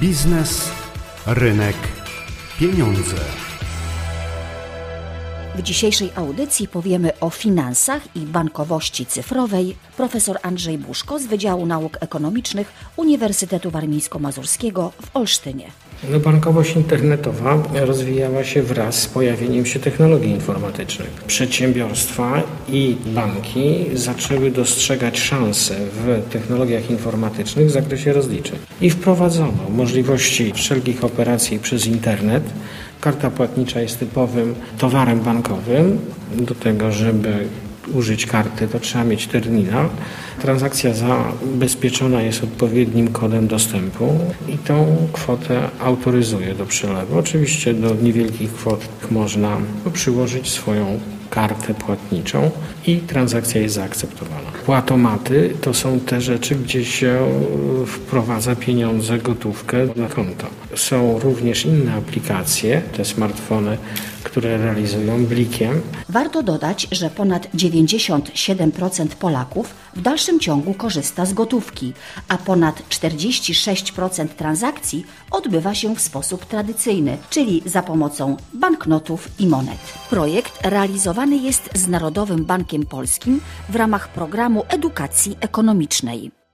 Biznes, rynek, pieniądze. W dzisiejszej audycji powiemy o finansach i bankowości cyfrowej. Profesor Andrzej Buszko z Wydziału Nauk Ekonomicznych Uniwersytetu Warmińsko-Mazurskiego w Olsztynie. No, bankowość internetowa rozwijała się wraz z pojawieniem się technologii informatycznych. Przedsiębiorstwa i banki zaczęły dostrzegać szanse w technologiach informatycznych w zakresie rozliczeń i wprowadzono możliwości wszelkich operacji przez internet. Karta płatnicza jest typowym towarem bankowym. Do tego, żeby użyć karty, to trzeba mieć terminal. Transakcja zabezpieczona jest odpowiednim kodem dostępu i tą kwotę autoryzuje do przelewu. Oczywiście do niewielkich kwot można przyłożyć swoją kartę płatniczą i transakcja jest zaakceptowana. Płatomaty to są te rzeczy, gdzie się wprowadza pieniądze, gotówkę na konto. Są również inne aplikacje, te smartfony, które realizują blikiem. Warto dodać, że ponad 97% Polaków w dalszym ciągu korzysta z gotówki, a ponad 46% transakcji odbywa się w sposób tradycyjny, czyli za pomocą banknotów i monet. Projekt realizowany jest z Narodowym Bankiem Polskim w ramach programu edukacji ekonomicznej.